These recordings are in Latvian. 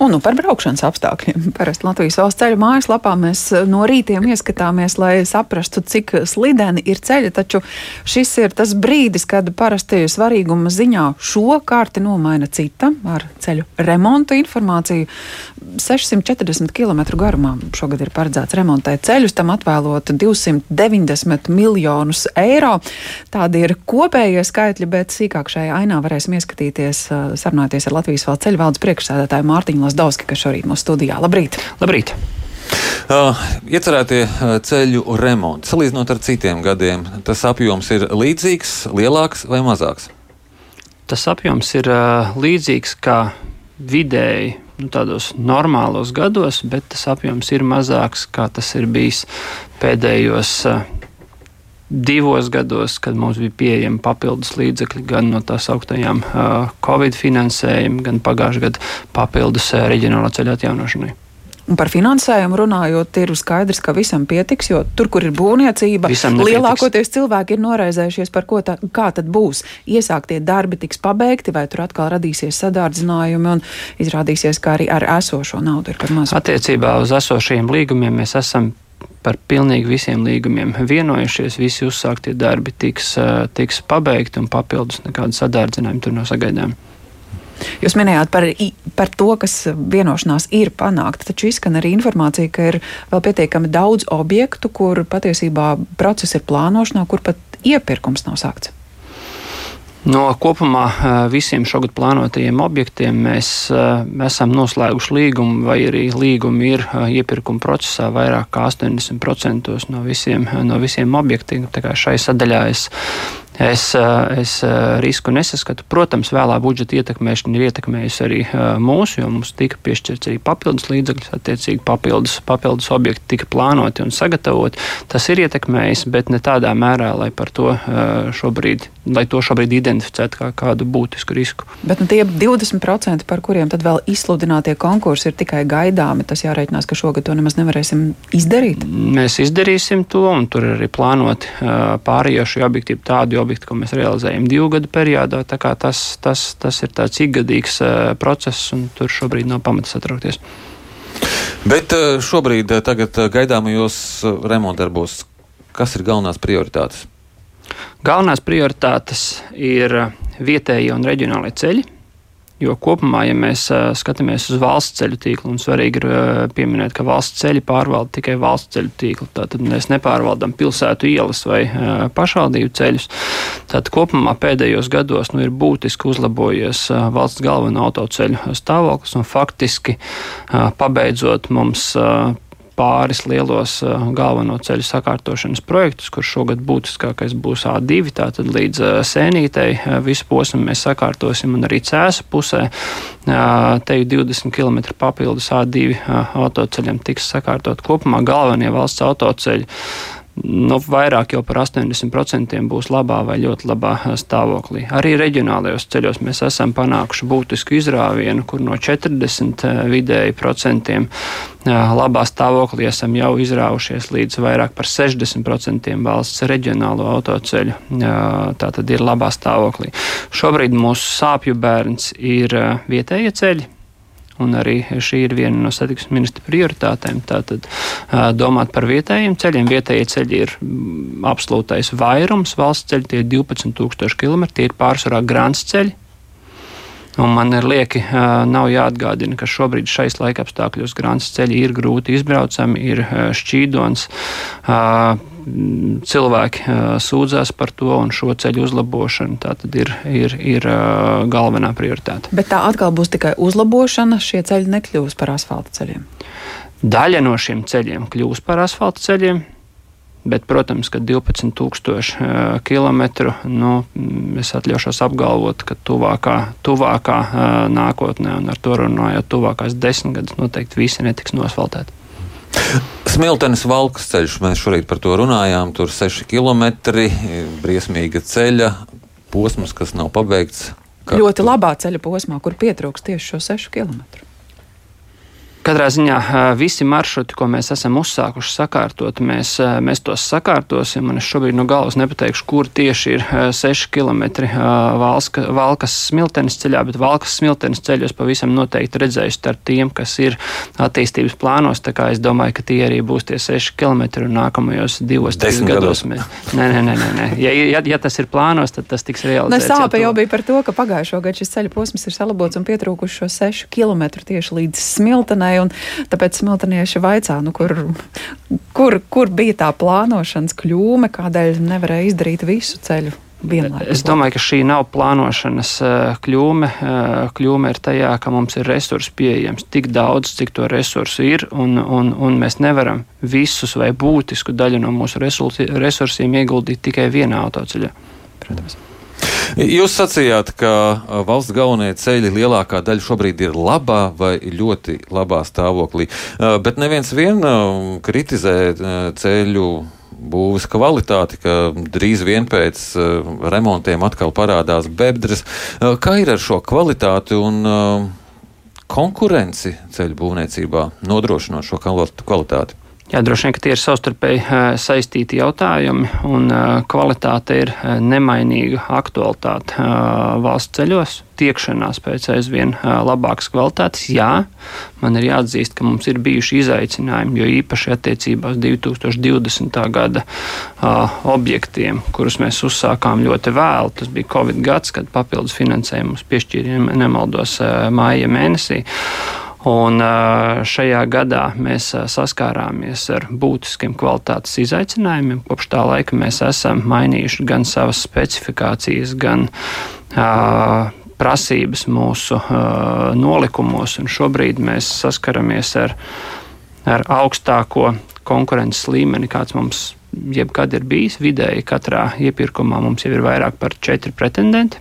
Un nu, par braukšanas apstākļiem. Parasti Latvijas valsts ceļu mājaslapā mēs eh, no rītiem ieskatāmies, lai saprastu, cik slideni ir ceļi, taču šis ir tas brīdis, kad parasti svarīguma ziņā šo kārti nomaina cita ar ceļu remontu informāciju. 640 km garumā šogad ir paredzēts remontēt ceļus, tam atvēlot 290 miljonus eiro. Tādi ir kopējie skaitļi, bet sīkāk šajā ainā varēsim ieskatīties, eh, sarunāties ar Latvijas valsts ceļu valdes priekšsēdētāju Mārtiņu Lasdauski, kas šorīt mūsu studijā. Labrīt! Labrīt! Uh, iecerētie uh, ceļu remonti, salīdzinot ar citiem gadiem, tas apjoms ir līdzīgs, lielāks vai mazāks? Tas apjoms ir uh, līdzīgs kā vidēji nu, tādos normālos gados, bet tas apjoms ir mazāks kā tas ir bijis pēdējos uh, divos gados, kad mums bija pieejami papildus līdzekļi gan no tās augtajām uh, Covid finansējuma, gan pagājušā gada papildus reģionālā ceļa atjaunošanai. Un par finansējumu runājot, ir skaidrs, ka visam pietiks, jo tur, kur ir būvniecība, lielākoties cilvēki ir noraizējušies par tā, kā tad būs. Iesāktie darbi tiks pabeigti, vai tur atkal radīsies sadārdzinājumi un izrādīsies, ka arī ar esošo naudu ir par maz. Attiecībā uz esošajiem līgumiem mēs esam par pilnīgi visiem līgumiem vienojušies, visi uzsāktie darbi tiks, tiks pabeigti un papildus nekādu sadārdzinājumu tur nav sagaidām. Jūs minējāt par, par to, kas vienošanās ir panākta, taču izskan arī informācija, ka ir vēl pietiekami daudz objektu, kur patiesībā process ir plānošanā, kur pat iepirkums nav sākts. No kopumā visiem šogad plānotajiem objektiem mēs esam noslēguši līgumu, vai arī līgumi ir iepirkuma procesā vairāk kā 80% no visiem, no visiem objektiem. Tā kā šai sadaļā es Es, eh, es eh, risku nesaskatu. Protams, vēlā budžeta ietekmēšana ir ietekmējusi arī eh, mūsu, jo mums tika piešķirts arī papildus līdzekļus, attiecīgi papildus, papildus objekti tika plānoti un sagatavoti. Tas ir ietekmējis, bet ne tādā mērā, lai par to šobrīd, lai to šobrīd identificētu kā kādu būtisku risku. Bet nu, tie 20%, par kuriem tad vēl izsludinātie konkursi ir tikai gaidāmi, tas jārēķinās, ka šogad to nemaz nevarēsim izdarīt. Mēs izdarīsim to, un tur ir arī plānoti pārējošie objekti, tādi objekti objekti, ko mēs realizējam divu gadu periodā. Tas, tas, tas ir tāds ikgadīgs uh, process, un tur šobrīd nav pamata satraukties. Bet uh, šobrīd, uh, tagad gaidāmajos remontdarbos, kas ir galvenās prioritātes? Galvenās prioritātes ir vietējie un reģionālie ceļi Jo kopumā, ja mēs skatāmies uz valsts ceļu tīklu, un svarīgi ir pieminēt, ka valsts ceļi pārvalda tikai valsts ceļu tīklu. Tātad mēs nepārvaldām pilsētu ielas vai pašvaldību ceļus. Tātad kopumā pēdējos gados nu, ir būtiski uzlabojies valsts galveno autoceļu stāvoklis un faktiski pabeidzot mums. Pāris lielos uh, galveno ceļu sakārtošanas projektus, kur šogad būtiskākais būs A2, tātad līdz uh, sēnītei uh, visu posmu mēs sakārtosim un arī cēsu pusē. Te jau 20 km papildus A2 autoceļiem tiks sakārtot kopumā galvenie valsts autoceļi nu, vairāk jau par 80% būs labā vai ļoti labā stāvoklī. Arī reģionālajos ceļos mēs esam panākuši būtisku izrāvienu, kur no 40 eh, vidēji procentiem eh, labā stāvoklī esam jau izrāvušies līdz vairāk par 60% valsts reģionālo autoceļu. Tā tad ir labā stāvoklī. Šobrīd mūsu sāpju bērns ir eh, vietējie ceļi un arī šī ir viena no satiksmes ministra prioritātēm. Tātad domāt par vietējiem ceļiem. Vietējie ceļi ir absolūtais vairums valsts ceļu, tie ir 12,000 km, tie ir pārsvarā grāns ceļi. Un man ir lieki, nav jāatgādina, ka šobrīd šais laikapstākļos grāns ceļi ir grūti izbraucami, ir šķīdons cilvēki sūdzās par to, un šo ceļu uzlabošana tā tad ir, ir, ir galvenā prioritāte. Bet tā atkal būs tikai uzlabošana, šie ceļi nekļūs par asfalta ceļiem. Daļa no šiem ceļiem kļūs par asfalta ceļiem. Bet, protams, ka 12,000 km nu, es atļaušos apgalvot, ka tuvākā, tuvākā nākotnē, un ar to runājot, tuvākās desmit gadus noteikti visi netiks nosfaltēti. Smiltenes valkas ceļš, mēs šorīt par to runājām. Tur 6 km, briesmīga ceļa posms, kas nav pabeigts. Ļoti labā ceļa posmā, kur pietrūks tieši šo 6 km. Katrā ziņā visi maršruti, ko mēs esam uzsākuši sakārtot, mēs, mēs tos sakārtosim. Es šobrīd no galvas nepateikšu, kur tieši ir 6 km valska, Valkas smiltenes ceļā, bet Valkas smiltenes ceļos pavisam noteikti redzēju starp tiem, kas ir attīstības plānos. Tā kā es domāju, ka tie arī būs tie 6 km un nākamajos divos, trīs gados. Mēs, nē, nē, nē, nē, nē. Ja, ja, ja tas ir plānos, tad tas tiks realizēts. Sāpe jau bija par to, ka pagājušo gadu šis ceļa posms ir salabots un pietrūkuši šo 6 km tieši līdz smiltenei. Tāpēc smiltenieši vaicā, nu, kur, kur, kur bija tā plānošanas kļūme, kādēļ nevarēja izdarīt visu ceļu. Vienlaikus. Es domāju, ka šī nav plānošanas eh, kļūme. Eh, kļūme ir tajā, ka mums ir resursi pieejams tik daudz, cik to resursu ir, un, un, un mēs nevaram visus vai būtisku daļu no mūsu resursiem ieguldīt tikai vienā autoceļā. Protams. Jūs sacījāt, ka valsts galvenie ceļi lielākā daļa šobrīd ir labā vai ļoti labā stāvoklī, bet neviens vien kritizē ceļu būvniecības kvalitāti, ka drīz vien pēc remontiem atkal parādās bebdres. Kā ir ar šo kvalitāti un konkurenci ceļu būvniecībā, nodrošinot šo kvalitāti? Jā, droši vien, ka tie ir savstarpēji saistīti jautājumi, un kvalitāte ir nemainīga aktualitāte valsts ceļos. Tiekšanās pēc aizvien labākas kvalitātes. Jā, man ir jāatzīst, ka mums ir bijuši izaicinājumi, jo īpaši attiecībā uz 2020. gada objektiem, kurus mēs uzsākām ļoti vēlu. Tas bija Covid gads, kad papildus finansējumu piešķīrām, nemaldos, māja mēnesī. Un šajā gadā mēs saskārāmies ar būtiskiem kvalitātes izaicinājumiem. Kopš tā laika mēs esam mainījuši gan savas specifikācijas, gan prasības mūsu nolikumos, un šobrīd mēs saskaramies ar, ar augstāko konkurences līmeni, kāds mums jebkad ir bijis. Vidēji katrā iepirkumā mums jau ir vairāk par četri pretendenti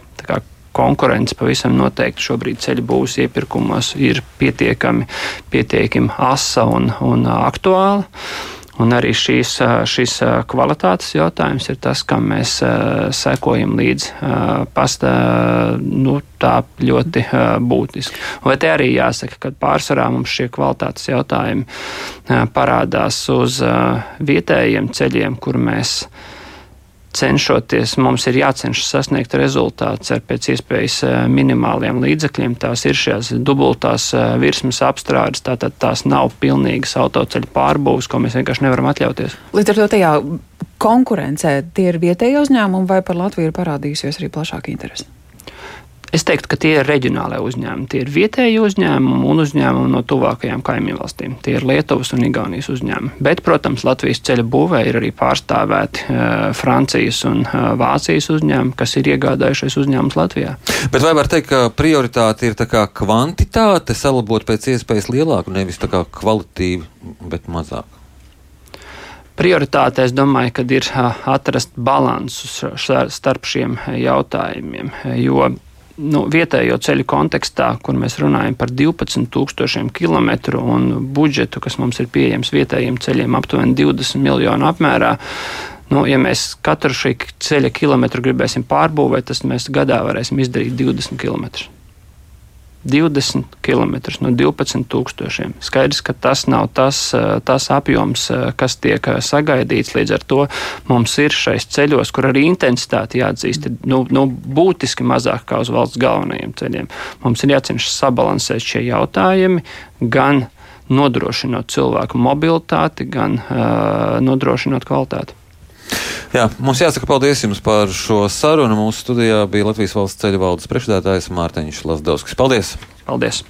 konkurence pavisam noteikti šobrīd ceļu būvs iepirkumos ir pietiekami, pietiekami asa un, un aktuāla. Un arī šīs, šis kvalitātes jautājums ir tas, kam mēs sekojam līdz pastā, nu, tā ļoti būtiski. Vai te arī jāsaka, ka pārsvarā mums šie kvalitātes jautājumi parādās uz vietējiem ceļiem, kur mēs cenšoties, mums ir jācenšas sasniegt rezultātus ar pēc iespējas eh, minimāliem līdzekļiem. Tās ir šīs dubultās eh, virsmas apstrādes, tātad tās nav pilnīgas autoceļu pārbūves, ko mēs vienkārši nevaram atļauties. Līdz ar to tajā konkurencē tie ir vietēji uzņēmumi vai par Latviju ir parādījusies arī plašāka interese? Es teiktu, ka tie ir reģionālie uzņēmumi. Tie ir vietēji uzņēmumi un uzņēmumi no tuvākajām kaimiņu valstīm. Tie ir Lietuvas un Igaunijas uzņēmumi. Bet, protams, Latvijas ceļa būvē ir arī pārstāvēti uh, Francijas un uh, Vācijas uzņēmumi, kas ir iegādājušies uzņēmumus Latvijā. Bet vai var teikt, ka prioritāte ir kvantitāte salabot pēc iespējas lielāku, nevis kvalitīvi, bet mazāk? prioritāte, es domāju, kad ir atrast balansu starp šiem jautājumiem. Jo nu, vietējo ceļu kontekstā, kur mēs runājam par 12,000 km un budžetu, kas mums ir pieejams vietējiem ceļiem, aptuveni 20 miljonu apmērā. Nu, ja mēs katru šī ceļa kilometru gribēsim pārbūvēt, tad mēs gadā varēsim izdarīt 20 km. 20 km no 12,000. Skaidrs, ka tas nav tas, eh, tas apjoms, eh, kas tiek eh, sagaidīts. Līdz ar to mums ir šais ceļos, kur arī intensitāte jāatzīst, ir nu, nu, būtiski mazāk kā uz valsts galvenajiem ceļiem. Mums ir jācenšas sabalansēt šie jautājumi gan nodrošinot cilvēku mobilitāti, gan uh, nodrošinot kvalitāti. Jā, mums jāsaka paldies jums par šo sarunu. Mūsu studijā bija Latvijas valsts ceļu valdes priekšstādātājs Mārtiņš Lasdovskis. Paldies! Paldies!